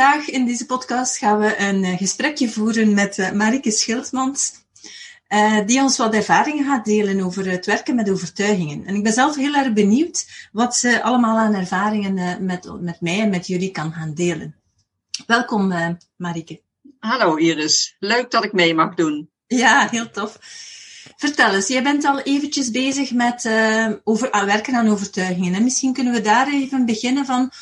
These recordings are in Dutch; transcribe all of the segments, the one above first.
Vandaag in deze podcast gaan we een eh, gesprekje voeren met uh, Marike Schildmans, uh, die ons wat ervaringen gaat delen over het werken met overtuigingen. En ik ben zelf heel erg benieuwd wat ze allemaal aan ervaringen met, met mij en met jullie kan gaan delen. Welkom, Marike. Hallo Iris, leuk dat ik mee mag doen. Ja, heel tof. Vertel eens, jij bent al eventjes bezig met over, werken aan overtuigingen. En misschien kunnen we daar even beginnen van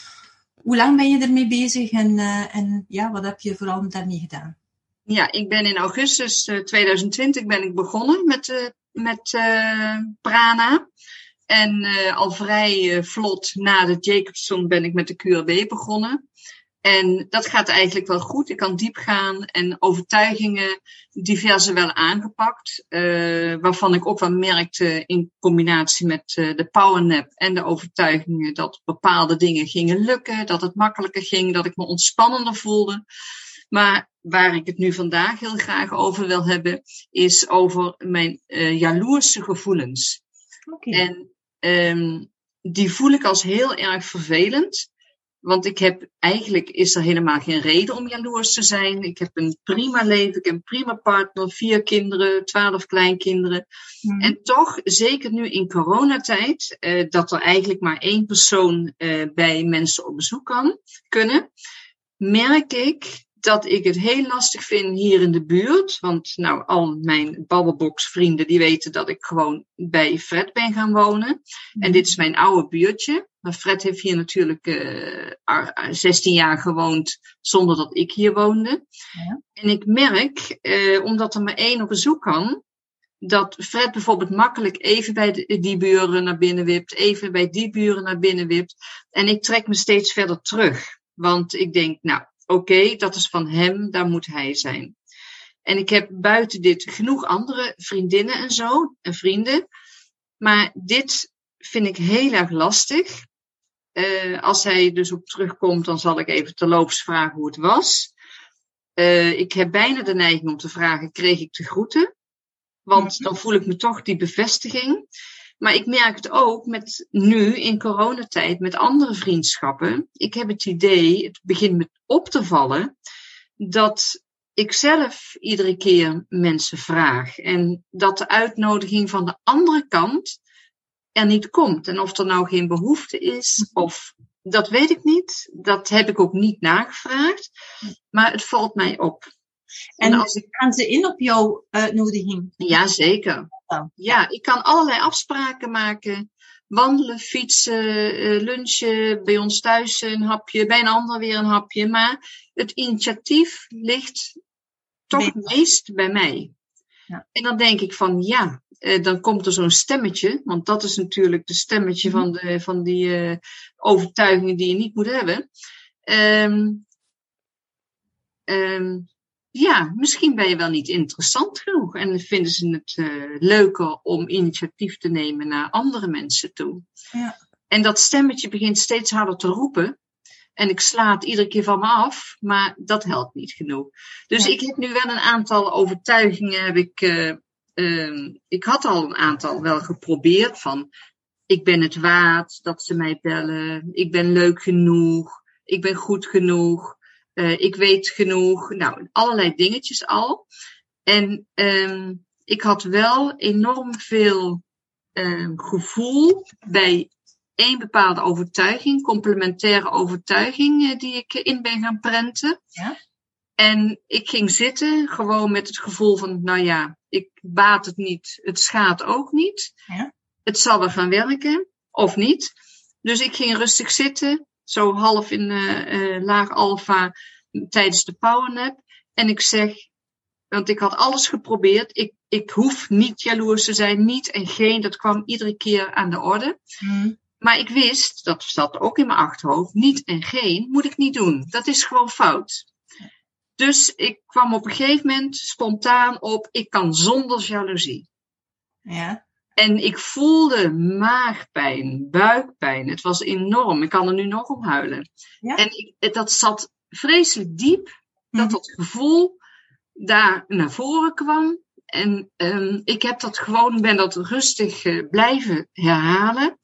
hoe lang ben je ermee bezig en, uh, en ja, wat heb je vooral daarmee gedaan? Ja, ik ben in augustus 2020 ben ik begonnen met, uh, met Prana. En al vrij vlot na de Jacobson ben ik met de QRB begonnen. En dat gaat eigenlijk wel goed. Ik kan diep gaan en overtuigingen diverse wel aangepakt. Uh, waarvan ik ook wel merkte in combinatie met uh, de powernap en de overtuigingen dat bepaalde dingen gingen lukken, dat het makkelijker ging, dat ik me ontspannender voelde. Maar waar ik het nu vandaag heel graag over wil hebben, is over mijn uh, jaloerse gevoelens. Okay. En um, die voel ik als heel erg vervelend. Want ik heb, eigenlijk is er helemaal geen reden om jaloers te zijn. Ik heb een prima leven, ik heb een prima partner, vier kinderen, twaalf kleinkinderen. Hmm. En toch, zeker nu in coronatijd, uh, dat er eigenlijk maar één persoon uh, bij mensen op bezoek kan kunnen, merk ik dat ik het heel lastig vind hier in de buurt. Want nou, al mijn babbelbox vrienden die weten dat ik gewoon bij Fred ben gaan wonen. En dit is mijn oude buurtje. Maar Fred heeft hier natuurlijk uh, 16 jaar gewoond zonder dat ik hier woonde. Ja. En ik merk, uh, omdat er maar één op bezoek kan, dat Fred bijvoorbeeld makkelijk even bij die buren naar binnen wipt, even bij die buren naar binnen wipt. En ik trek me steeds verder terug. Want ik denk, nou, oké, okay, dat is van hem, daar moet hij zijn. En ik heb buiten dit genoeg andere vriendinnen en zo, en vrienden. Maar dit vind ik heel erg lastig. Uh, als hij dus op terugkomt, dan zal ik even terloops vragen hoe het was. Uh, ik heb bijna de neiging om te vragen, kreeg ik de groeten? Want dan voel ik me toch die bevestiging. Maar ik merk het ook met nu in coronatijd met andere vriendschappen. Ik heb het idee, het begint me op te vallen, dat ik zelf iedere keer mensen vraag. En dat de uitnodiging van de andere kant er niet komt. En of er nou geen behoefte is, of dat weet ik niet. Dat heb ik ook niet nagevraagd. Maar het valt mij op. En, als ik... gaan ze in op jouw uitnodiging? Ja, zeker. Ja, ik kan allerlei afspraken maken. Wandelen, fietsen, eh, lunchen, bij ons thuis een hapje, bij een ander weer een hapje. Maar het initiatief ligt toch het meest bij mij. Ja. En dan denk ik van ja, eh, dan komt er zo'n stemmetje, want dat is natuurlijk de stemmetje van, de, van die uh, overtuigingen die je niet moet hebben. Um, um, ja, misschien ben je wel niet interessant genoeg en vinden ze het uh, leuker om initiatief te nemen naar andere mensen toe. Ja. En dat stemmetje begint steeds harder te roepen. En ik sla het iedere keer van me af, maar dat helpt niet genoeg. Dus ja. ik heb nu wel een aantal overtuigingen. Heb ik, uh, uh, ik had al een aantal wel geprobeerd van. Ik ben het waard dat ze mij bellen. Ik ben leuk genoeg. Ik ben goed genoeg. Uh, ik weet genoeg. Nou, allerlei dingetjes al. En um, ik had wel enorm veel um, gevoel bij één bepaalde overtuiging, complementaire overtuiging, uh, die ik in ben gaan prenten. Ja? En ik ging zitten gewoon met het gevoel van, nou ja, ik baat het niet, het schaadt ook niet. Ja? Het zal wel gaan werken, of niet. Dus ik ging rustig zitten, zo half in uh, uh, laag alfa tijdens de powernap. En ik zeg, want ik had alles geprobeerd. Ik, ik hoef niet jaloers te zijn, niet en geen. Dat kwam iedere keer aan de orde. Mm. Maar ik wist, dat zat ook in mijn achterhoofd, niet en geen moet ik niet doen. Dat is gewoon fout. Dus ik kwam op een gegeven moment spontaan op, ik kan zonder jaloezie. Ja. En ik voelde maagpijn, buikpijn. Het was enorm. Ik kan er nu nog om huilen. Ja. En ik, dat zat vreselijk diep, dat Mhm. dat gevoel daar naar voren kwam. En ehm, ik heb dat gewoon, ben dat rustig eh, blijven herhalen.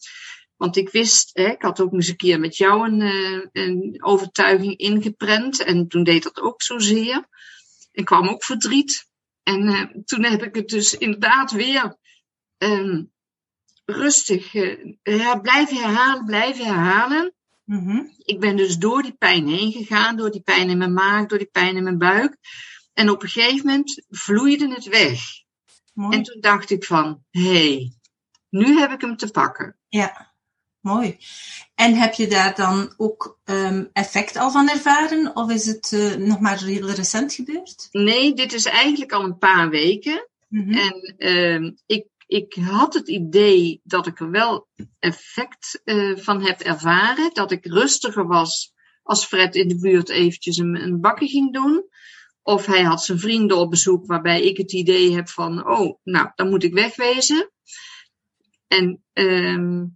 Want ik wist, hè, ik had ook eens een keer met jou een, eh, een overtuiging ingeprent. En toen deed dat ook zozeer. En kwam ook verdriet. En eh, toen heb ik het dus inderdaad weer ehm, rustig eh, ja, blijven herhalen, blijven herhalen. Mhm. Ik ben dus door die pijn heen gegaan, door die pijn in mijn maag, door die pijn in mijn buik. En op een gegeven moment vloeide het weg. Mooi. En toen dacht ik van, hé, hey, nu heb ik hem te pakken. Ja, mooi. En heb je daar dan ook ehm, effect al van ervaren? Of is het eh, nog maar heel recent gebeurd? Nee, dit is eigenlijk al een paar weken. Mhm. En ehm, ik, ik had het idee dat ik er wel effect eh, van heb ervaren. Dat ik rustiger was als Fred in de buurt eventjes een, een bakje ging doen. Of hij had zijn vrienden op bezoek waarbij ik het idee heb van, oh, nou, dan moet ik wegwezen. En, ehm,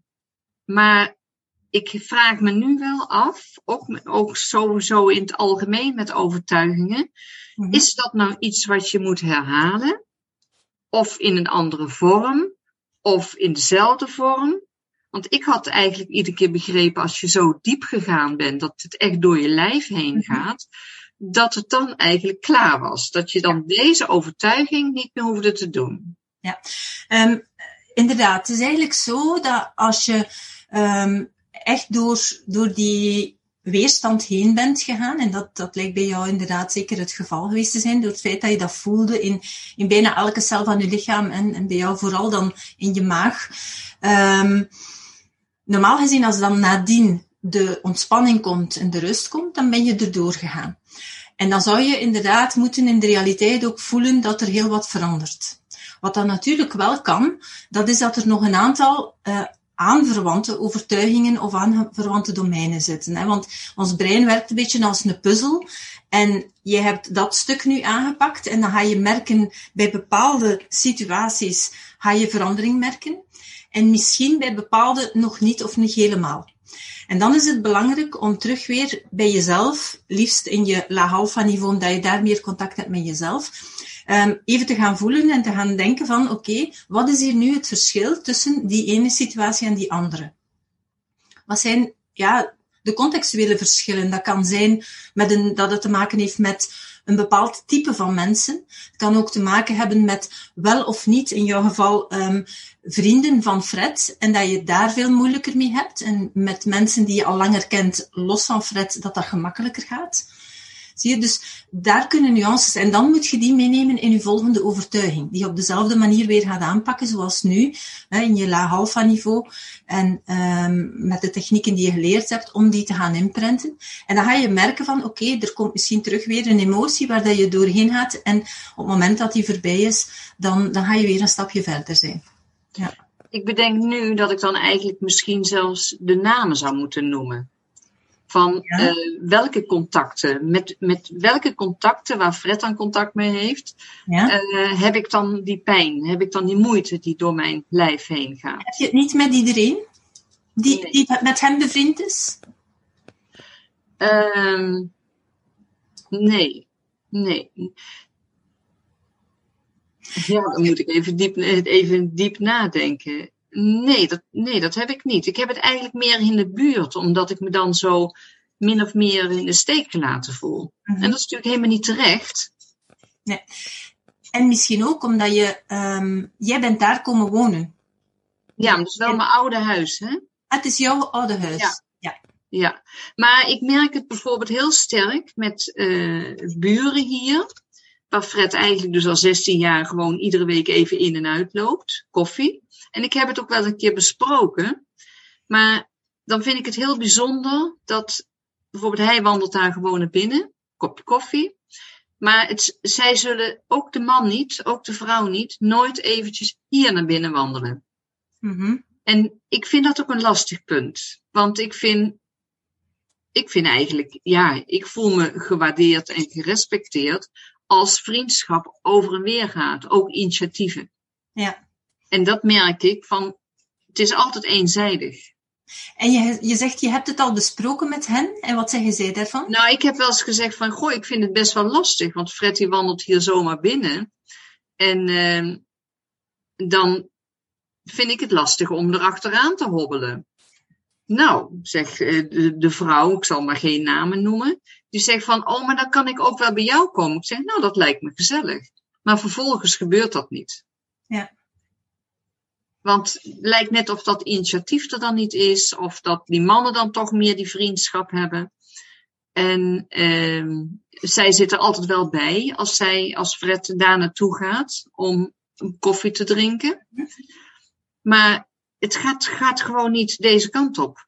maar ik vraag me nu wel af, ook, ook sowieso in het algemeen met overtuigingen, Mhm. is dat nou iets wat je moet herhalen? Of in een andere vorm? Of in dezelfde vorm? Want ik had eigenlijk iedere keer begrepen, als je zo diep gegaan bent, dat het echt door je lijf heen Mhm. gaat, dat het dan eigenlijk klaar was. Dat je dan deze overtuiging niet meer hoefde te doen. Ehm, inderdaad, het is eigenlijk zo dat als je ehm, echt door, door die weerstand heen bent gegaan, en dat, dat lijkt bij jou inderdaad zeker het geval geweest te zijn, door het feit dat je dat voelde in, in bijna elke cel van je lichaam en, en bij jou vooral dan in je maag. Ehm, normaal gezien, als dan nadien de ontspanning komt en de rust komt, dan ben je erdoor gegaan. En dan zou je inderdaad moeten in de realiteit ook voelen dat er heel wat verandert. Wat dan natuurlijk wel kan, dat is dat er nog een aantal uh, aanverwante overtuigingen of aanverwante domeinen zitten. Hè? Want ons brein werkt een beetje als een puzzel. En je hebt dat stuk nu aangepakt en dan ga je merken bij bepaalde situaties ga je verandering merken. En misschien bij bepaalde nog niet of niet helemaal. En dan is het belangrijk om terug weer bij jezelf, liefst in je laag alpha niveau, dat je daar meer contact hebt met jezelf, um, even te gaan voelen en te gaan denken van, oké, wat is hier nu het verschil tussen die ene situatie en die andere? Wat zijn, ja, de contextuele verschillen? Dat kan zijn met een, dat het te maken heeft met een bepaald type van mensen. Het kan ook te maken hebben met wel of niet, in jouw geval, um, vrienden van Fred. En dat je daar veel moeilijker mee hebt. En met mensen die je al langer kent, los van Fred, dat dat gemakkelijker gaat. Zie je, dus daar kunnen nuances. En dan moet je die meenemen in je volgende overtuiging. Die je op dezelfde manier weer gaat aanpakken, zoals nu, in je laag alpha niveau. En um, met de technieken die je geleerd hebt, om die te gaan inprenten. En dan ga je merken van, oké, er komt misschien terug weer een emotie waar dat je doorheen gaat. En op het moment dat die voorbij is, dan, dan ga je weer een stapje verder zijn. Ja. Ik bedenk nu dat ik dan eigenlijk misschien zelfs de namen zou moeten noemen. Van ja. uh, welke contacten, met, met welke contacten waar Fred dan contact mee heeft, ja. uh, heb ik dan die pijn, heb ik dan die moeite die door mijn lijf heen gaat. Heb je het niet met iedereen die, Nee. die met hem bevriend is? Uh, nee, nee. Ja, dan moet ik even diep, even diep nadenken. Nee dat, nee, dat heb ik niet. Ik heb het eigenlijk meer in de buurt, omdat ik me dan zo min of meer in de steek gelaten voel. Mhm. Mm -hmm. En dat is natuurlijk helemaal niet terecht. Nee. En misschien ook omdat je, um, jij bent daar komen wonen. Ja, maar dat is wel en... mijn oude huis, hè? Het is jouw oude huis. Ja. ja. Ja, maar ik merk het bijvoorbeeld heel sterk met uh, buren hier. Waar Fred eigenlijk dus al 16 jaar gewoon iedere week even in en uit loopt. Koffie. En ik heb het ook wel een keer besproken. Maar dan vind ik het heel bijzonder dat bijvoorbeeld hij wandelt daar gewoon naar binnen. Kopje koffie. Maar het, zij zullen, ook de man niet, ook de vrouw niet, nooit eventjes hier naar binnen wandelen. Mm -hmm. En ik vind dat ook een lastig punt. Want ik vind, ik vind eigenlijk, ja, ik voel me gewaardeerd en gerespecteerd als vriendschap over en weer gaat. Ook initiatieven. Ja. En dat merk ik van, het is altijd eenzijdig. En je, je zegt, je hebt het al besproken met hen. En wat zeggen zij daarvan? Nou, ik heb wel eens gezegd van, goh, ik vind het best wel lastig. Want Fred die wandelt hier zomaar binnen. En uh, dan vind ik het lastig om erachteraan te hobbelen. Nou, zegt eh, de, de, vrouw, ik zal maar geen namen noemen, die zegt van, oh, maar dan kan ik ook wel bij jou komen. Ik zeg, nou, dat lijkt me gezellig. Maar vervolgens gebeurt dat niet. Ja. Want het lijkt net of dat initiatief er dan niet is, of dat die mannen dan toch meer die vriendschap hebben. En uh, zij zit er altijd wel bij als zij, als Fred daar naartoe gaat om koffie te drinken. Maar het gaat, gaat gewoon niet deze kant op.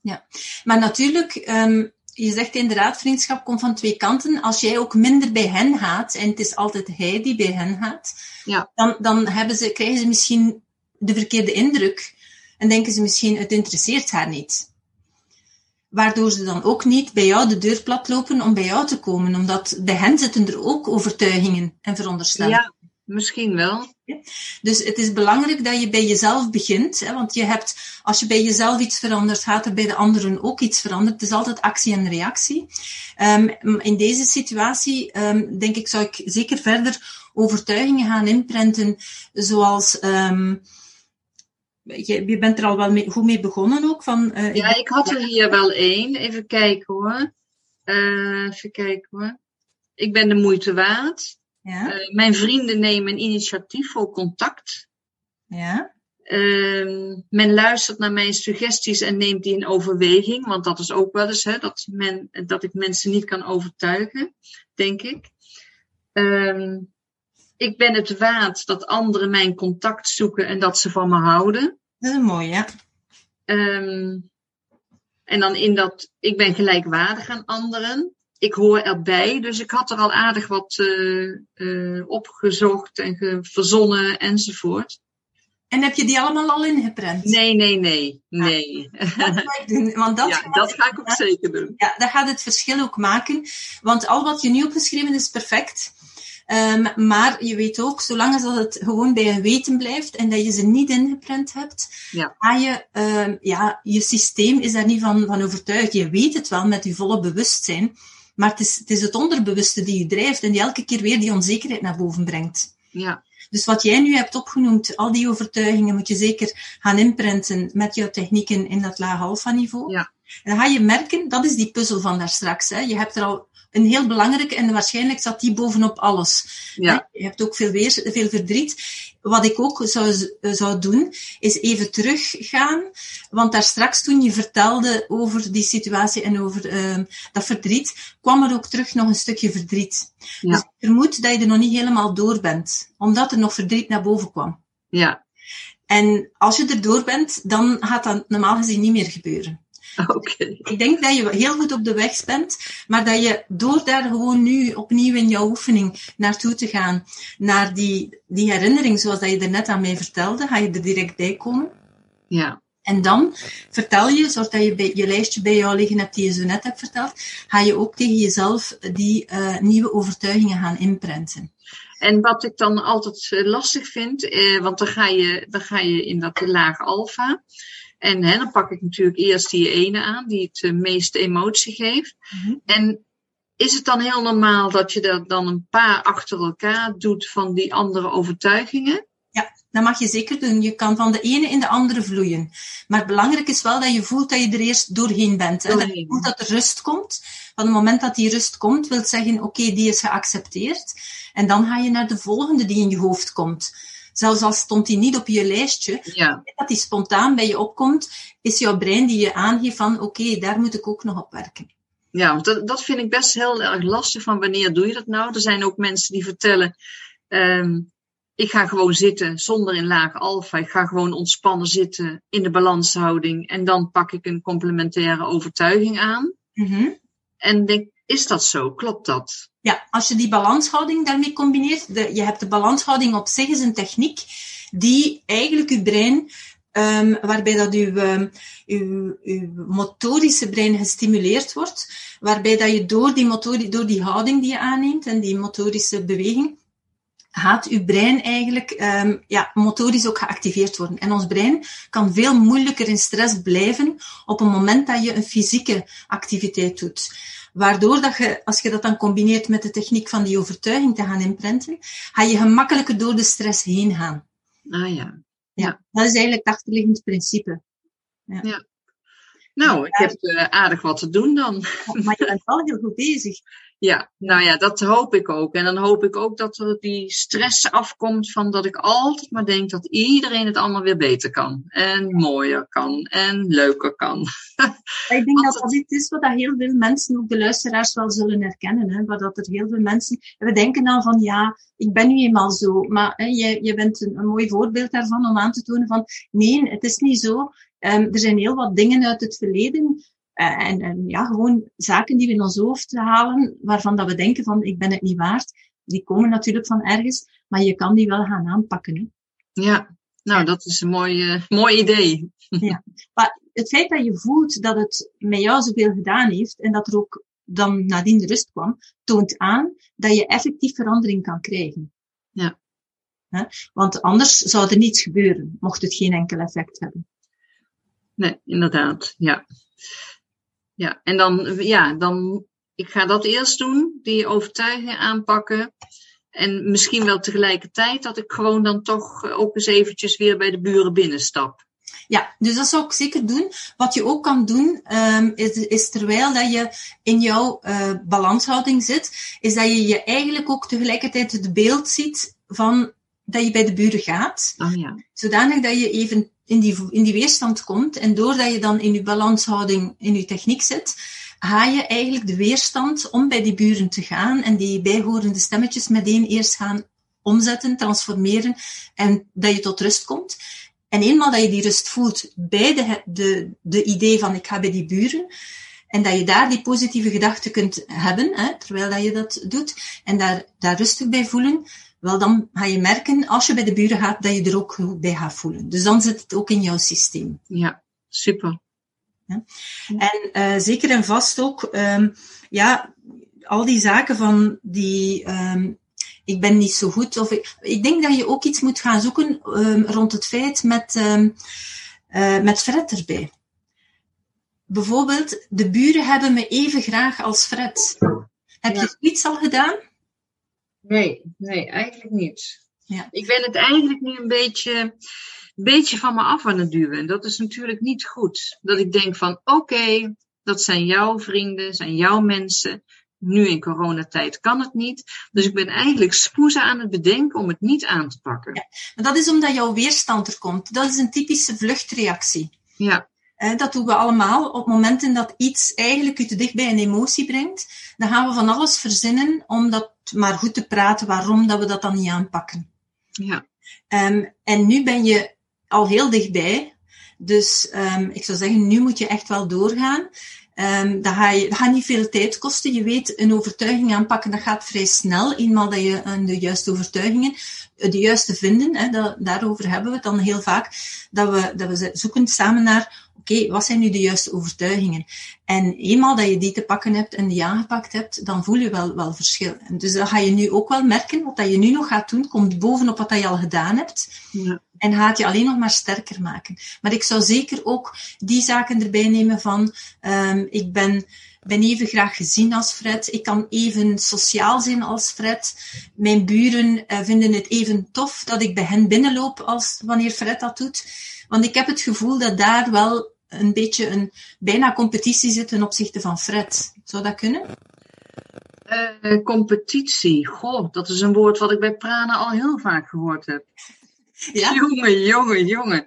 Ja, maar natuurlijk, um, je zegt inderdaad, vriendschap komt van twee kanten. Als jij ook minder bij hen gaat, en het is altijd hij die bij hen gaat, ja. dan, dan hebben ze, krijgen ze misschien de verkeerde indruk en denken ze misschien, het interesseert haar niet. Waardoor ze dan ook niet bij jou de deur plat lopen om bij jou te komen, omdat bij hen zitten er ook overtuigingen en veronderstellingen. Ja, misschien wel. Dus het is belangrijk dat je bij jezelf begint, hè, want je hebt, als je bij jezelf iets verandert, gaat er bij de anderen ook iets veranderen. Het is altijd actie en reactie. Um, in deze situatie, um, denk ik, zou ik zeker verder overtuigingen gaan inprenten, zoals um, je, je, bent er al wel mee, goed mee begonnen ook. Van, uh, ja, ik had er hier wel één. Even kijken hoor. Uh, even kijken hoor. Ik ben de moeite waard. Ja. Uh, mijn vrienden nemen een initiatief voor contact. Ja. men luistert naar mijn suggesties en neemt die in overweging. Want dat is ook wel eens hè, dat, men, dat ik mensen niet kan overtuigen, denk ik. ik ben het waard dat anderen mijn contact zoeken en dat ze van me houden. Dat is mooi, ja. Um, en dan in dat, ik ben gelijkwaardig aan anderen. Ik hoor erbij, dus ik had er al aardig wat uh, uh, opgezocht en verzonnen enzovoort. En heb je die allemaal al ingeprent? Nee, nee, nee, nee. Ja, dat ga ik doen, want dat, ja, dat ga ik ook zeker doen. Ja, dat gaat het verschil ook maken. Want al wat je nu opgeschreven is perfect. Um, maar je weet ook, zolang als dat het gewoon bij je weten blijft en dat je ze niet ingeprent hebt, ja. ga je, um, ja, je systeem is daar niet van, van overtuigd. Je weet het wel met je volle bewustzijn, maar het is, het is het onderbewuste die je drijft en die elke keer weer die onzekerheid naar boven brengt. Ja. Dus wat jij nu hebt opgenoemd, al die overtuigingen moet je zeker gaan inprenten met jouw technieken in dat laag alfa niveau. Ja. En dan ga je merken, dat is die puzzel van daar straks. Hè. Je hebt er al een heel belangrijke en waarschijnlijk zat die bovenop alles. Ja. Je hebt ook veel, weer, veel verdriet. Wat ik ook zou, zou doen, is even teruggaan. Want daar straks toen je vertelde over die situatie en over uh, dat verdriet, kwam er ook terug nog een stukje verdriet. Ja. Dus ik vermoed dat je er nog niet helemaal door bent, omdat er nog verdriet naar boven kwam. Ja. En als je er door bent, dan gaat dat normaal gezien niet meer gebeuren. Okay. Ik denk dat je heel goed op de weg bent, maar dat je door daar gewoon nu opnieuw in jouw oefening naartoe te gaan, naar die, die herinnering zoals dat je er net aan mij vertelde, ga je er direct bij komen. Ja. En dan vertel je, zoals dat je bij, je lijstje bij jou liggen hebt die je zo net hebt verteld, ga je ook tegen jezelf die uh, nieuwe overtuigingen gaan inprenten. En wat ik dan altijd lastig vind, eh, want dan ga, je, dan ga je in dat laag alfa. En hè, dan pak ik natuurlijk eerst die ene aan, die het de meeste emotie geeft. Mm-hmm. En is het dan heel normaal dat je er dan een paar achter elkaar doet van die andere overtuigingen? Ja, dat mag je zeker doen. Je kan van de ene in de andere vloeien. Maar belangrijk is wel dat je voelt dat je er eerst doorheen bent. Hè? Dat je voelt dat er rust komt. Van het moment dat die rust komt, wil zeggen, oké, okay, die is geaccepteerd. En dan ga je naar de volgende die in je hoofd komt. Zelfs al stond die niet op je lijstje, ja. dat die spontaan bij je opkomt, is jouw brein die je aangeeft van, oké, okay, daar moet ik ook nog op werken. Ja, dat, dat vind ik best heel erg lastig van wanneer doe je dat nou? Er zijn ook mensen die vertellen, um, ik ga gewoon zitten zonder in laag alfa. Ik ga gewoon ontspannen zitten in de balanshouding en dan pak ik een complementaire overtuiging aan. Mm-hmm. En denk, is dat zo? Klopt dat? Ja, als je die balanshouding daarmee combineert, de, je hebt de balanshouding op zich is een techniek die eigenlijk je brein um, waarbij dat uw, um, uw, motorische brein gestimuleerd wordt, waarbij dat je door die, motori door die houding die je aanneemt en die motorische beweging, gaat uw brein eigenlijk um, ja, motorisch ook geactiveerd worden. En ons brein kan veel moeilijker in stress blijven op het moment dat je een fysieke activiteit doet. Waardoor dat je, als je dat dan combineert met de techniek van die overtuiging te gaan imprinten, ga je gemakkelijker door de stress heen gaan. Ah ja. Ja, dat is eigenlijk het achterliggend principe. Ja. ja. Nou, ik heb uh, aardig wat te doen dan. Maar je bent wel heel goed bezig. Ja, nou ja, dat hoop ik ook. En dan hoop ik ook dat er die stress afkomt van dat ik altijd maar denk dat iedereen het allemaal weer beter kan. En mooier kan. En leuker kan. Ik denk dat dat iets is wat heel veel mensen, ook de luisteraars, wel zullen herkennen. Hè? Waar dat er heel veel mensen, we denken dan van ja, ik ben nu eenmaal zo. Maar hè, je, je bent een, een mooi voorbeeld daarvan om aan te tonen van nee, het is niet zo. Um, er zijn heel wat dingen uit het verleden en, en, ja, gewoon zaken die we in ons hoofd halen, waarvan dat we denken van ik ben het niet waard. Die komen natuurlijk van ergens, maar je kan die wel gaan aanpakken. Hè. Ja, nou dat is een mooi, uh, mooi idee. Ja, maar het feit dat je voelt dat het met jou zoveel gedaan heeft en dat er ook dan nadien de rust kwam, toont aan dat je effectief verandering kan krijgen. Ja. Want anders zou er niets gebeuren, mocht het geen enkel effect hebben. Nee, inderdaad, ja. Ja, en dan, ja, dan, ik ga dat eerst doen, die overtuiging aanpakken. En misschien wel tegelijkertijd dat ik gewoon dan toch ook eens eventjes weer bij de buren binnenstap. Ja, dus dat zou ik zeker doen. Wat je ook kan doen, um, is, is, terwijl dat je in jouw uh, balanshouding zit, is dat je je eigenlijk ook tegelijkertijd het beeld ziet van dat je bij de buren gaat. Oh ja. Zodanig dat je even in die, in die weerstand komt. En doordat je dan in je balanshouding, in je techniek zit, ga je eigenlijk de weerstand om bij die buren te gaan en die bijhorende stemmetjes meteen eerst gaan omzetten, transformeren en dat je tot rust komt. En eenmaal dat je die rust voelt bij de, de, de idee van ik ga bij die buren, en dat je daar die positieve gedachten kunt hebben, hè, terwijl dat je dat doet, en daar, daar rustig bij voelen, wel dan ga je merken, als je bij de buren gaat, dat je er ook goed bij gaat voelen. Dus dan zit het ook in jouw systeem. Ja, super. Ja. En uh, zeker en vast ook, um, ja, al die zaken van die, um, ik ben niet zo goed, of ik, ik denk dat je ook iets moet gaan zoeken um, rond het feit met, uh, met Fred erbij. Bijvoorbeeld, de buren hebben me even graag als Fred. Heb ja. je iets al gedaan? Nee, nee, eigenlijk niet. Ja. Ik ben het eigenlijk nu een beetje, een beetje van me af aan het duwen. En dat is natuurlijk niet goed. Dat ik denk van oké, dat zijn jouw vrienden, zijn jouw mensen. Nu in coronatijd kan het niet. Dus ik ben eigenlijk spoezen aan het bedenken om het niet aan te pakken. Ja, maar dat is omdat jouw weerstand er komt. Dat is een typische vluchtreactie. Ja. Dat doen we allemaal. Op momenten dat iets eigenlijk u te dicht bij een emotie brengt, dan gaan we van alles verzinnen om dat maar goed te praten waarom dat we dat dan niet aanpakken. Ja. Um, en nu ben je al heel dichtbij. Dus um, ik zou zeggen, nu moet je echt wel doorgaan. Um, dat, ga je, gaat niet veel tijd kosten. Je weet, een overtuiging aanpakken, dat gaat vrij snel. Eenmaal dat je de juiste overtuigingen, de juiste vinden, hè, dat, daarover hebben we het dan heel vaak, dat we, dat we zoeken samen naar oké, wat zijn nu de juiste overtuigingen? En eenmaal dat je die te pakken hebt en die aangepakt hebt, dan voel je wel, wel verschil. En dus dat ga je nu ook wel merken. Wat dat je nu nog gaat doen, komt bovenop wat dat je al gedaan hebt. Ja. En gaat je alleen nog maar sterker maken. Maar ik zou zeker ook die zaken erbij nemen van, um, ik ben, even graag gezien als Fred. Ik kan even sociaal zijn als Fred. Mijn buren uh, vinden het even tof dat ik bij hen binnenloop als wanneer Fred dat doet. Want ik heb het gevoel dat daar wel een beetje een bijna competitie zit ten opzichte van Fred. Zou dat kunnen? Uh, competitie, goh, dat is een woord wat ik bij Prana al heel vaak gehoord heb. Ja? Jongen, jongen, jongen.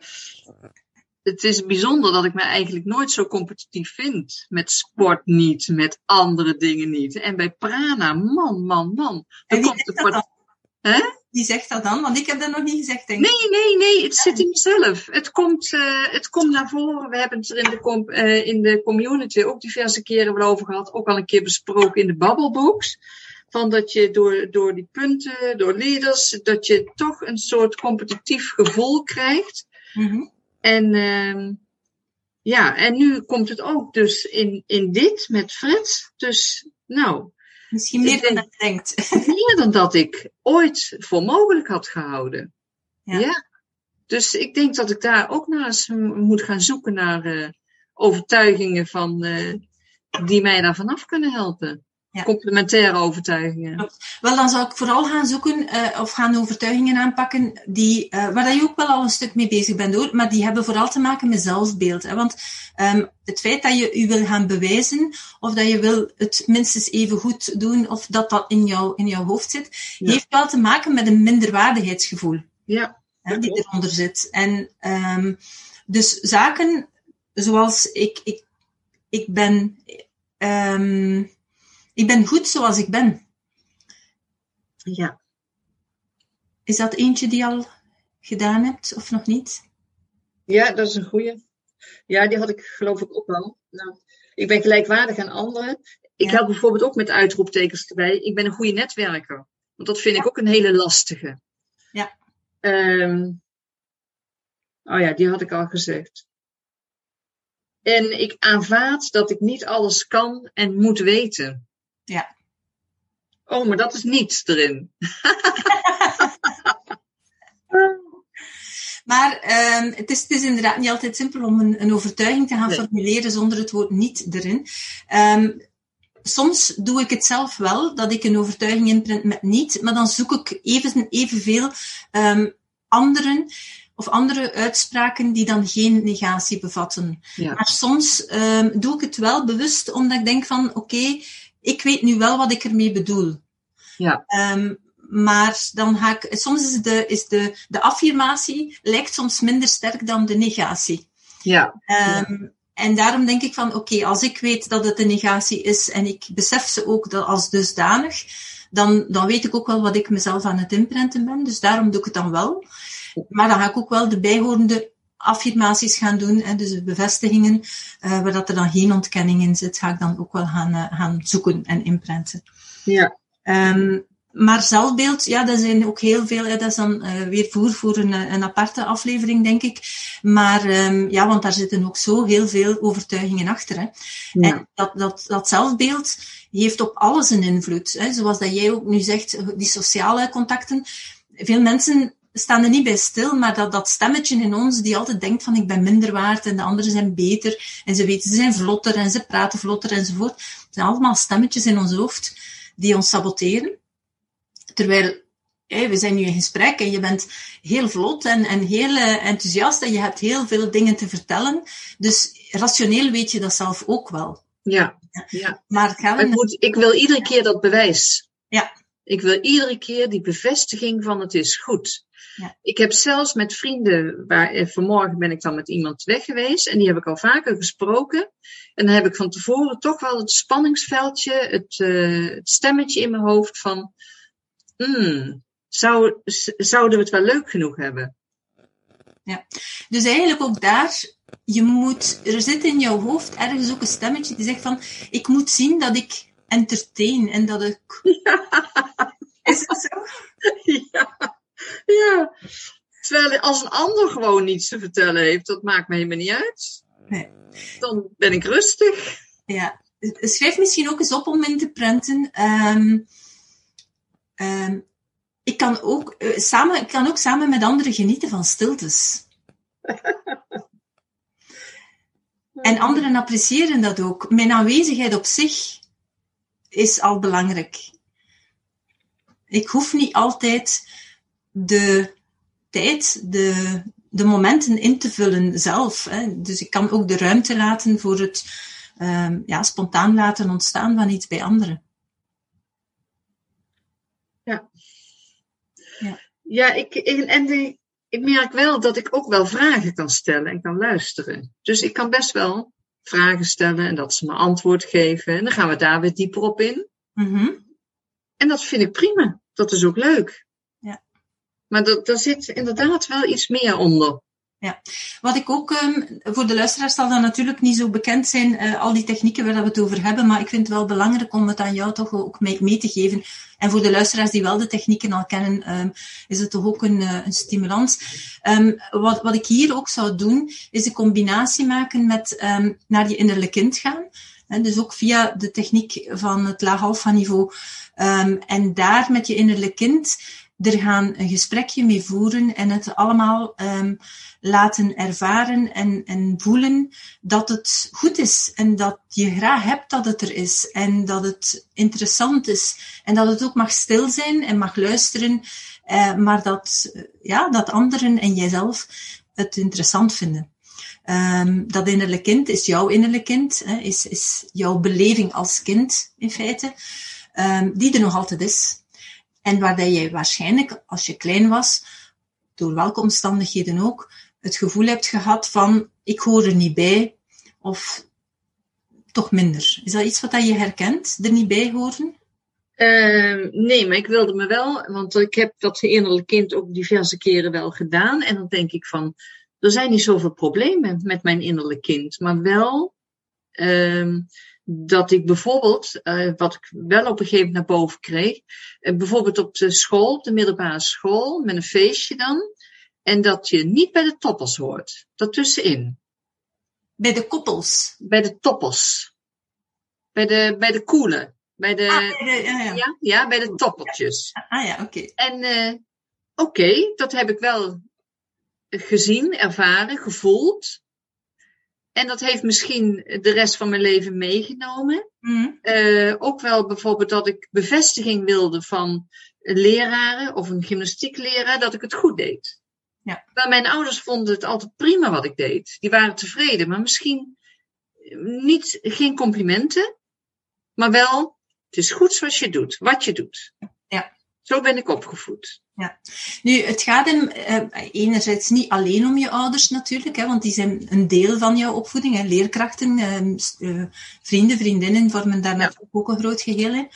Het is bijzonder dat ik me eigenlijk nooit zo competitief vind. Met sport niet, met andere dingen niet. En bij Prana, man, man, man. Dan komt de part... Hè? Wie zegt dat dan? Want ik heb dat nog niet gezegd, denk ik. Nee, nee, nee. Het zit in mezelf. Het komt, uh, het komt naar voren. We hebben het er in de, com uh, in de community ook diverse keren wel over gehad. Ook al een keer besproken in de babbelbooks. Van dat je door, door die punten, door leaders, dat je toch een soort competitief gevoel krijgt. Mm -hmm. En ehm, ja, en nu komt het ook dus in, in dit met Fred. Dus nou. Misschien meer dan dat denkt. Meer dan dat ik ooit voor mogelijk had gehouden. Ja. ja. Dus ik denk dat ik daar ook naar eens moet gaan zoeken naar uh, overtuigingen van, uh, die mij daar vanaf kunnen helpen. Ja. Complementaire overtuigingen. Wel, dan zou ik vooral gaan zoeken uh, of gaan overtuigingen aanpakken die, uh, waar je ook wel al een stuk mee bezig bent hoor, maar die hebben vooral te maken met zelfbeeld. Hè? Want um, het feit dat je je wil gaan bewijzen of dat je wil het minstens even goed doen of dat dat in, jou, in jouw hoofd zit, ja. heeft wel te maken met een minderwaardigheidsgevoel. Ja. Hè, die eronder zit. En um, dus zaken zoals ik, ik, ik ben. Um, ik ben goed zoals ik ben. Ja. Is dat eentje die je al gedaan hebt of nog niet? Ja, dat is een goeie. Ja, die had ik geloof ik ook wel. Nou, ik ben gelijkwaardig aan anderen. Ik ja. help bijvoorbeeld ook met uitroeptekens erbij. Ik ben een goede netwerker. Want dat vind ja. ik ook een hele lastige. Ja. Um, oh ja, die had ik al gezegd. En ik aanvaard dat ik niet alles kan en moet weten. Ja. Oh, maar dat is niets erin. maar um, het, is, het is inderdaad niet altijd simpel om een, een overtuiging te gaan nee. formuleren zonder het woord niet erin. Um, soms doe ik het zelf wel, dat ik een overtuiging inprint met niet, maar dan zoek ik even, evenveel um, anderen of andere uitspraken die dan geen negatie bevatten. Ja. Maar soms um, doe ik het wel bewust, omdat ik denk van, oké, okay, ik weet nu wel wat ik ermee bedoel. Ja. Um, maar dan ga ik, soms is, de, is de, de affirmatie lijkt soms minder sterk dan de negatie. Ja. Um, ja. En daarom denk ik van, oké, okay, als ik weet dat het een negatie is en ik besef ze ook dat als dusdanig, dan, dan weet ik ook wel wat ik mezelf aan het inprenten ben. Dus daarom doe ik het dan wel. Maar dan ga ik ook wel de bijhorende affirmaties gaan doen, hè, dus bevestigingen, uh, waar dat er dan geen ontkenning in zit, ga ik dan ook wel gaan, uh, gaan zoeken en inprenten. Ja. Um, maar zelfbeeld, ja, dat zijn ook heel veel. Ja, dat is dan uh, weer voer voor een, een aparte aflevering, denk ik. Maar um, ja, want daar zitten ook zo heel veel overtuigingen achter. Hè. Ja. En dat, dat, dat zelfbeeld heeft op alles een invloed. Hè. Zoals dat jij ook nu zegt, die sociale contacten. Veel mensen staan er niet bij stil, maar dat, dat stemmetje in ons die altijd denkt van ik ben minder waard en de anderen zijn beter en ze weten ze zijn vlotter en ze praten vlotter enzovoort. Het zijn allemaal stemmetjes in ons hoofd die ons saboteren. Terwijl hey, we zijn nu in gesprek en je bent heel vlot en, en heel uh, enthousiast en je hebt heel veel dingen te vertellen. Dus rationeel weet je dat zelf ook wel. Ja, ja. Maar het gaat ik, moet, ik wil iedere keer dat bewijs. Ik wil iedere keer die bevestiging van het is goed. Ja. Ik heb zelfs met vrienden, waar, eh, vanmorgen ben ik dan met iemand weg geweest en die heb ik al vaker gesproken. En dan heb ik van tevoren toch wel het spanningsveldje, het, uh, het stemmetje in mijn hoofd van, hmm, zou, zouden we het wel leuk genoeg hebben? Ja, dus eigenlijk ook daar, je moet, er zit in jouw hoofd ergens ook een stemmetje die zegt van, ik moet zien dat ik entertain en dat ik... Ja. Is het zo? Ja. Ja. Terwijl als een ander gewoon niets te vertellen heeft, dat maakt me helemaal niet uit. Nee. Dan ben ik rustig. Ja. Schrijf misschien ook eens op om in te prenten. Um, um, ik, kan ook, uh, samen, ik kan ook samen met anderen genieten van stiltes. en anderen appreciëren dat ook. Mijn aanwezigheid op zich is al belangrijk. Ik hoef niet altijd de tijd, de, de momenten in te vullen zelf. Hè. Dus ik kan ook de ruimte laten voor het um, ja, spontaan laten ontstaan van iets bij anderen. Ja. Ja, ja ik, en ik merk wel dat ik ook wel vragen kan stellen en kan luisteren. Dus ik kan best wel vragen stellen en dat ze me antwoord geven. En dan gaan we daar weer dieper op in. Mm-hmm. En dat vind ik prima. Dat is ook leuk. Ja. Maar dat, daar zit inderdaad wel iets meer onder. Ja, wat ik ook, um, voor de luisteraars zal dat natuurlijk niet zo bekend zijn, uh, al die technieken waar we het over hebben, maar ik vind het wel belangrijk om het aan jou toch ook mee, mee te geven. En voor de luisteraars die wel de technieken al kennen, um, is het toch ook een, uh, een stimulans. Um, wat, wat ik hier ook zou doen, is de combinatie maken met naar je innerlijk kind gaan. Dus ook via de techniek van het laag alpha niveau. en daar met je innerlijk kind er gaan een gesprekje mee voeren en het allemaal um, laten ervaren en, en voelen dat het goed is en dat je graag hebt dat het er is en dat het interessant is en dat het ook mag stil zijn en mag luisteren, uh, maar dat, ja, dat anderen en jijzelf het interessant vinden. Um, dat innerlijk kind is jouw innerlijk kind, hè, is, is jouw beleving als kind in feite, um, die er nog altijd is. En waar dat jij waarschijnlijk, als je klein was, door welke omstandigheden ook, het gevoel hebt gehad van ik hoor er niet bij, of toch minder. Is dat iets wat je herkent, er niet bij horen? Uh, nee, maar ik wilde me wel, want ik heb dat innerlijk kind ook diverse keren wel gedaan. En dan denk ik van, er zijn niet zoveel problemen met mijn innerlijk kind, maar wel uh, dat ik bijvoorbeeld, uh, wat ik wel op een gegeven moment naar boven kreeg, uh, bijvoorbeeld op de school, op de middelbare school, met een feestje dan, en dat je niet bij de toppers hoort, daartussenin. Bij de koppels? Bij de toppers. Bij de, bij de koelen. Bij de, ah, bij de ja, ja. ja, ja, bij de toppeltjes. Ah ja, oké. Okay. En uh, oké, okay, dat heb ik wel gezien, ervaren, gevoeld. En dat heeft misschien de rest van mijn leven meegenomen. Mm. Uh, ook wel bijvoorbeeld dat ik bevestiging wilde van leraren of een gymnastiekleraar dat ik het goed deed. Ja. Maar mijn ouders vonden het altijd prima wat ik deed. Die waren tevreden, maar misschien niet, geen complimenten, maar wel, het is goed zoals je doet, wat je doet. Ja. Zo ben ik opgevoed. Ja, nu het gaat hem uh, enerzijds niet alleen om je ouders natuurlijk, hè, want die zijn een deel van jouw opvoeding. Hè. Leerkrachten, uh, vrienden, vriendinnen vormen daar ja. ook een groot geheel in.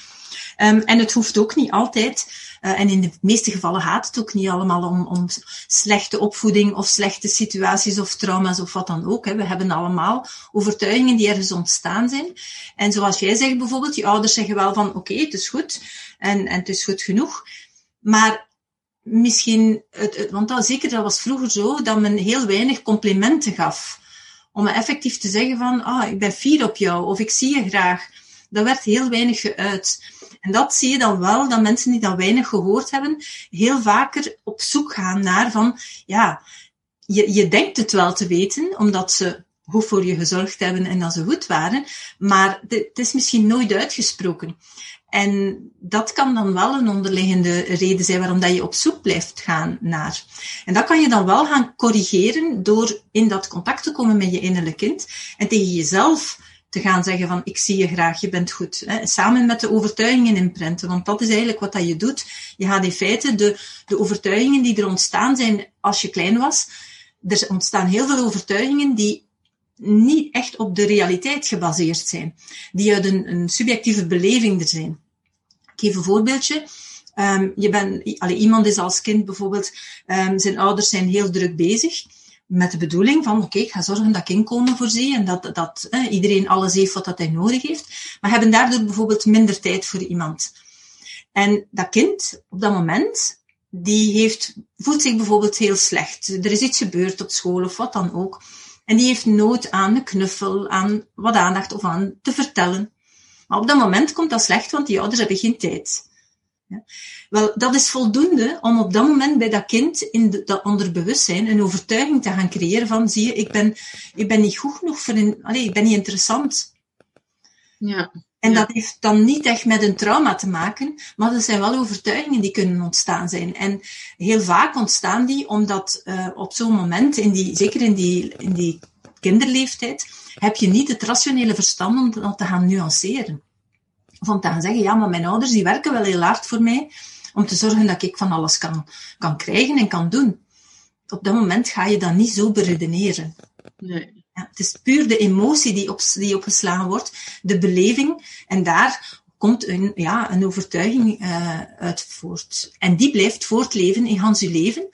Um, en het hoeft ook niet altijd, uh, en in de meeste gevallen gaat het ook niet allemaal om, om slechte opvoeding of slechte situaties of trauma's of wat dan ook. Hè. We hebben allemaal overtuigingen die ergens ontstaan zijn. En zoals jij zegt bijvoorbeeld, je ouders zeggen wel van oké, okay, het is goed en, en het is goed genoeg. Maar misschien, het, want dat, zeker dat was vroeger zo, dat men heel weinig complimenten gaf. Om effectief te zeggen van, ah, ik ben fier op jou, of ik zie je graag. Dat werd heel weinig geuit. En dat zie je dan wel, dat mensen die dat weinig gehoord hebben, heel vaker op zoek gaan naar van, ja, je, je denkt het wel te weten, omdat ze goed voor je gezorgd hebben en dat ze goed waren, maar het is misschien nooit uitgesproken. En dat kan dan wel een onderliggende reden zijn waarom dat je op zoek blijft gaan naar. En dat kan je dan wel gaan corrigeren door in dat contact te komen met je innerlijk kind en tegen jezelf te gaan zeggen van ik zie je graag, je bent goed. Hè? Samen met de overtuigingen inprenten, want dat is eigenlijk wat dat je doet. Je gaat in feite de, de overtuigingen die er ontstaan zijn als je klein was, er ontstaan heel veel overtuigingen die niet echt op de realiteit gebaseerd zijn, die uit een, een subjectieve beleving er zijn. Ik geef een voorbeeldje. Um, je bent, iemand is als kind bijvoorbeeld, um, zijn ouders zijn heel druk bezig met de bedoeling van, oké, ik ga zorgen dat ik inkomen voorzie en dat, dat iedereen alles heeft wat dat hij nodig heeft, maar hebben daardoor bijvoorbeeld minder tijd voor iemand. En dat kind, op dat moment, die heeft, voelt zich bijvoorbeeld heel slecht. Er is iets gebeurd op school of wat dan ook. En die heeft nood aan een knuffel, aan wat aandacht of aan te vertellen. Maar op dat moment komt dat slecht, want die ouders hebben geen tijd. Ja. Wel, dat is voldoende om op dat moment bij dat kind in dat onderbewustzijn een overtuiging te gaan creëren van, zie je, ik ben, ik ben niet goed genoeg voor een, allez, ik ben niet interessant. Ja. En ja. dat heeft dan niet echt met een trauma te maken, maar dat zijn wel overtuigingen die kunnen ontstaan zijn. En heel vaak ontstaan die omdat uh, op zo'n moment, in die, zeker in die, in die kinderleeftijd, heb je niet het rationele verstand om dat te gaan nuanceren. Of om te gaan zeggen, ja, maar mijn ouders die werken wel heel hard voor mij, om te zorgen dat ik van alles kan, kan krijgen en kan doen. Op dat moment ga je dat niet zo beredeneren. Nee. Ja, het is puur de emotie die, op, die opgeslagen wordt, de beleving, en daar komt een, ja, een overtuiging uh, uit voort. En die blijft voortleven in Hans je leven.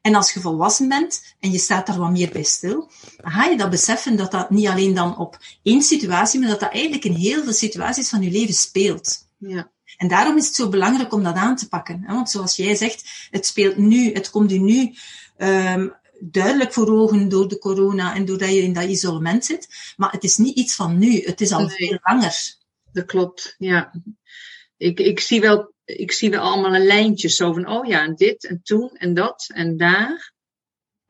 En als je volwassen bent en je staat daar wat meer bij stil, dan ga je dat beseffen dat dat niet alleen dan op één situatie, maar dat dat eigenlijk in heel veel situaties van je leven speelt. Ja. En daarom is het zo belangrijk om dat aan te pakken. Want zoals jij zegt, het speelt nu, het komt u nu um, duidelijk voor ogen door de corona en doordat je in dat isolement zit. Maar het is niet iets van nu, het is al nee. veel langer. Dat klopt, ja. Ik, ik, zie wel, ik zie wel allemaal een lijntje zo van, oh ja, en dit en toen en dat en daar.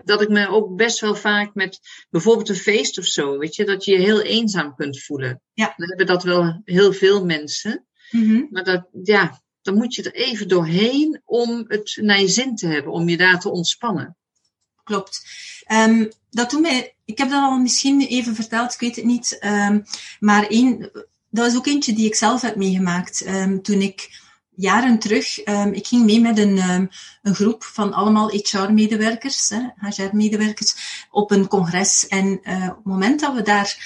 Dat ik me ook best wel vaak met bijvoorbeeld een feest of zo, weet je, dat je je heel eenzaam kunt voelen. Ja. Dan hebben dat wel heel veel mensen. Mm-hmm. Maar dat, ja, dan moet je er even doorheen om het naar je zin te hebben, om je daar te ontspannen. Klopt. Um, dat doet mij, ik heb dat al misschien even verteld, ik weet het niet. Um, maar één, dat is ook eentje die ik zelf heb meegemaakt. Um, toen ik jaren terug, ik ging mee met een, een groep van allemaal HR-medewerkers, HR-medewerkers, op een congres. En uh, op het moment dat we daar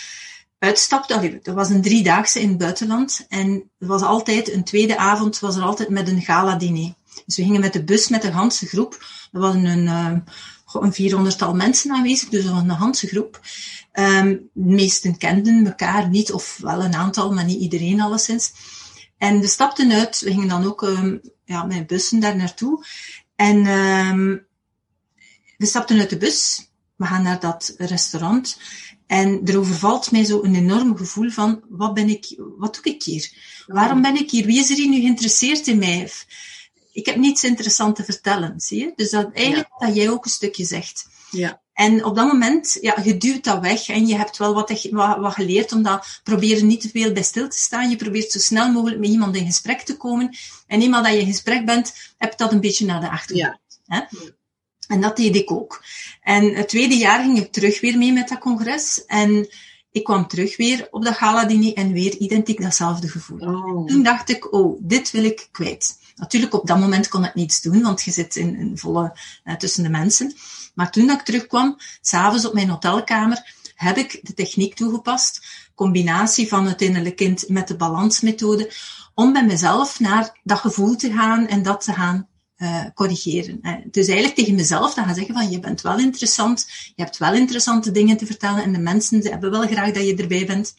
uitstapte. dat was een driedaagse in het buitenland. En er was altijd, een tweede avond, was er altijd met een gala-diner. Dus we gingen met de bus met de ganse groep. Er was een, een vierhonderdtal mensen aanwezig, dus een ganse groep. Um, de meesten kenden elkaar niet, of wel een aantal, maar niet iedereen alleszins. En we stapten uit, we gingen dan ook um, ja, met bussen daar naartoe. En um, we stapten uit de bus, we gaan naar dat restaurant. En er overvalt mij zo een enorm gevoel van, wat ben ik, wat doe ik hier? Waarom ben ik hier? Wie is er hier nu geïnteresseerd in mij? Ik heb niets interessants te vertellen, zie je? Dus dat eigenlijk ja. dat jij ook een stukje zegt. Ja. En op dat moment, ja, je duwt dat weg en je hebt wel wat, wat, wat geleerd om dat proberen niet te veel bij stil te staan. Je probeert zo snel mogelijk met iemand in gesprek te komen. En eenmaal dat je in gesprek bent, heb je dat een beetje naar de achtergrond. Ja. Hè? En dat deed ik ook. En het tweede jaar ging ik terug weer mee met dat congres. En ik kwam terug weer op dat gala-diner en weer identiek datzelfde gevoel. Oh. Toen dacht ik, oh, dit wil ik kwijt. Natuurlijk, op dat moment kon ik niets doen, want je zit in, in volle uh, tussen de mensen. Maar toen dat ik terugkwam, s'avonds op mijn hotelkamer, heb ik de techniek toegepast. Combinatie van het innerlijke kind met de balansmethode. Om bij mezelf naar dat gevoel te gaan en dat te gaan uh, corrigeren. Dus eigenlijk tegen mezelf te gaan zeggen van je bent wel interessant, je hebt wel interessante dingen te vertellen en de mensen hebben wel graag dat je erbij bent.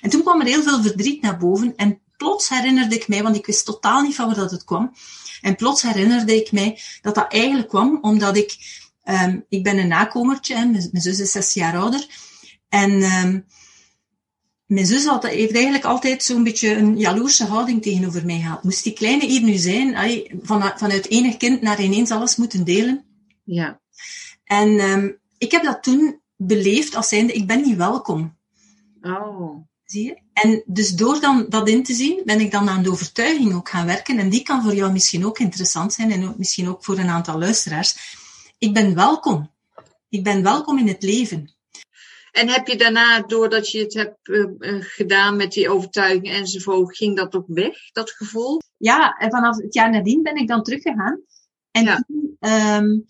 En toen kwam er heel veel verdriet naar boven en plots herinnerde ik mij, want ik wist totaal niet van waar dat het kwam, en plots herinnerde ik mij dat dat eigenlijk kwam omdat ik, um, ik ben een nakomertje, hè, mijn, mijn zus is zes jaar ouder, en um, mijn zus had, heeft eigenlijk altijd zo'n beetje een jaloerse houding tegenover mij gehad. Moest die kleine hier nu zijn, ay, van, vanuit enig kind naar ineens alles moeten delen. Ja. En um, ik heb dat toen beleefd als zijnde, ik ben niet welkom. Oh. Zie je? En dus door dan dat in te zien, ben ik dan aan de overtuiging ook gaan werken. En die kan voor jou misschien ook interessant zijn en misschien ook voor een aantal luisteraars. Ik ben welkom. Ik ben welkom in het leven. En heb je daarna, doordat je het hebt uh, uh, gedaan met die overtuiging enzovoort, ging dat ook weg, dat gevoel? Ja, en vanaf het jaar nadien ben ik dan teruggegaan. En Ja. toen, um,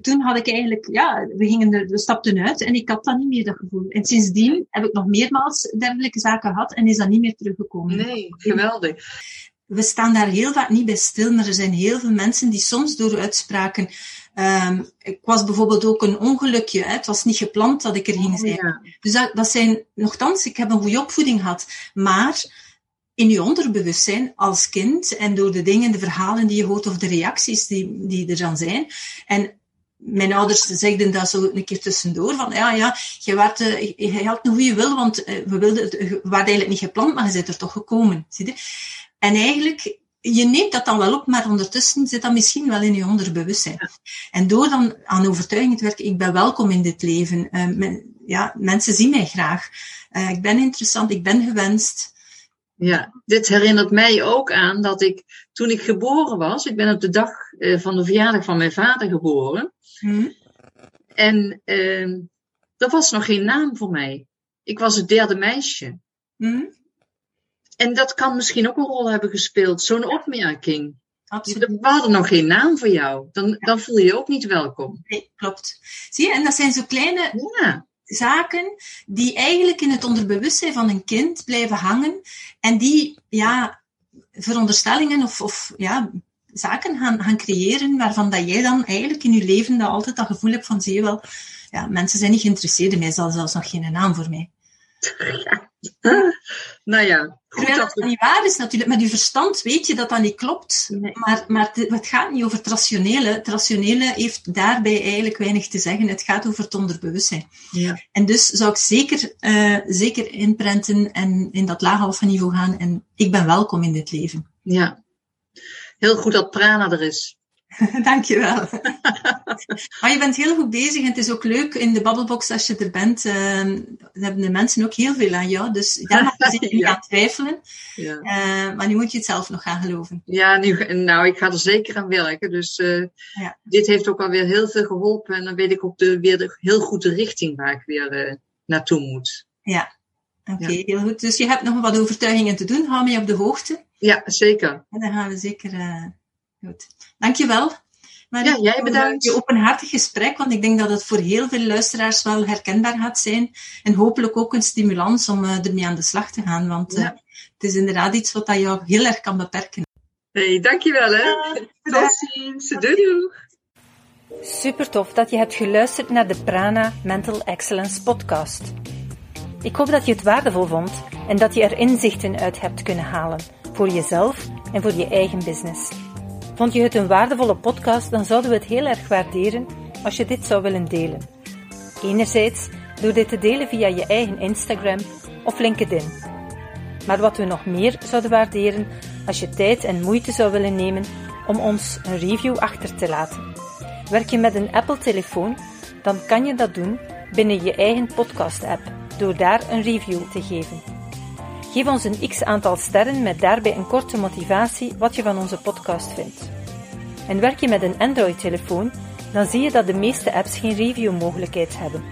toen had ik eigenlijk, ja, we, gingen er, we stapten uit en ik had dan niet meer dat gevoel. En sindsdien heb ik nog meermaals dergelijke zaken gehad en is dat niet meer teruggekomen. Nee, geweldig. We staan daar heel vaak niet bij stil, maar er zijn heel veel mensen die soms door uitspraken Um, ik was bijvoorbeeld ook een ongelukje. Hè. Het was niet gepland dat ik er ging zijn. Oh, ja. Dus dat, dat zijn, nogthans, ik heb een goede opvoeding gehad. Maar in je onderbewustzijn als kind en door de dingen, de verhalen die je hoort of de reacties die, die er dan zijn. En mijn ouders zeiden dat zo een keer tussendoor. Van ja, ja, je, werd, uh, je had een goede wil, want uh, we, wilden, we waren eigenlijk niet gepland, maar je bent er toch gekomen. Zie je? En eigenlijk je neemt dat dan wel op, maar ondertussen zit dat misschien wel in je onderbewustzijn. Ja. En door dan aan overtuiging te werken, ik ben welkom in dit leven. Uh, men, ja, mensen zien mij graag. Uh, ik ben interessant, ik ben gewenst. Ja, dit herinnert mij ook aan dat ik, toen ik geboren was, ik ben op de dag uh, van de verjaardag van mijn vader geboren. Hmm. En er was nog geen naam voor mij. Ik was het derde meisje. Hmm. En dat kan misschien ook een rol hebben gespeeld, zo'n opmerking. Absoluut. Er waren nog geen naam voor jou. Dan, ja. dan voel je je ook niet welkom. Nee, klopt. Zie je, en dat zijn zo kleine ja. Zaken die eigenlijk in het onderbewustzijn van een kind blijven hangen. En die, ja, veronderstellingen of, of ja, zaken gaan, gaan creëren waarvan dat jij dan eigenlijk in je leven dat altijd dat gevoel hebt van, zie je wel, ja, mensen zijn niet geïnteresseerd in mij, zelfs, zelfs nog geen naam voor mij. Nou ja, goed Terwijl dat niet waar is natuurlijk. Met je verstand weet je dat dat niet klopt. Maar, maar het gaat niet over het rationele. Het rationele heeft daarbij eigenlijk weinig te zeggen. Het gaat over het onderbewustzijn. Ja. En dus zou ik zeker, uh, zeker inprenten en in dat laag niveau gaan. En ik ben welkom in dit leven. Ja. Heel goed dat prana er is. Dankjewel. maar je bent heel goed bezig en het is ook leuk in de Babbelbox als je er bent. Uh, hebben de mensen ook heel veel aan jou. Dus daar mag je zeker niet aan twijfelen. Ja. Uh, maar nu moet je het zelf nog gaan geloven. Ja, nu, nou, ik ga er zeker aan werken. Dus uh, ja. dit heeft ook alweer heel veel geholpen. En dan weet ik ook de, weer de, heel goed de richting waar ik weer eh, naartoe moet. Ja, oké, okay, heel goed. Dus je hebt nog wat overtuigingen te doen. Hou me op de hoogte. Ja, zeker. En dan gaan we zeker Goed. Dankjewel. Maar ja, jij bedankt. Je openhartig gesprek, want ik denk dat het voor heel veel luisteraars wel herkenbaar gaat zijn. En hopelijk ook een stimulans om uh, ermee aan de slag te gaan, want ja. uh, het is inderdaad iets wat dat jou heel erg kan beperken. Hey, dankjewel hè. Tot ziens. Doei doei. Super tof dat je hebt geluisterd naar de Prana Mental Excellence podcast. Ik hoop dat je het waardevol vond en dat je er inzichten uit hebt kunnen halen voor jezelf en voor je eigen business. Vond je het een waardevolle podcast, dan zouden we het heel erg waarderen als je dit zou willen delen. Enerzijds door dit te delen via je eigen Instagram of LinkedIn. Maar wat we nog meer zouden waarderen als je tijd en moeite zou willen nemen om ons een review achter te laten. Werk je met een Apple-telefoon, dan kan je dat doen binnen je eigen podcast-app door daar een review te geven. Geef ons een x aantal sterren met daarbij een korte motivatie wat je van onze podcast vindt. En werk je met een Android-telefoon, dan zie je dat de meeste apps geen review-mogelijkheid hebben.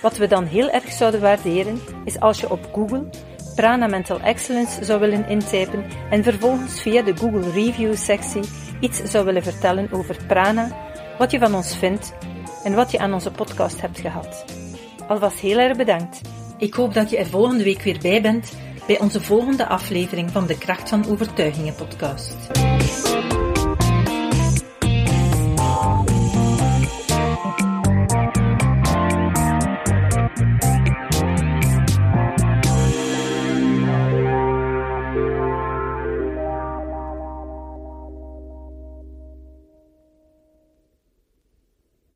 Wat we dan heel erg zouden waarderen, is als je op Google Prana Mental Excellence zou willen intypen en vervolgens via de Google Review-sectie iets zou willen vertellen over Prana, wat je van ons vindt en wat je aan onze podcast hebt gehad. Alvast heel erg bedankt. Ik hoop dat je er volgende week weer bij bent bij onze volgende aflevering van de Kracht van Overtuigingen podcast.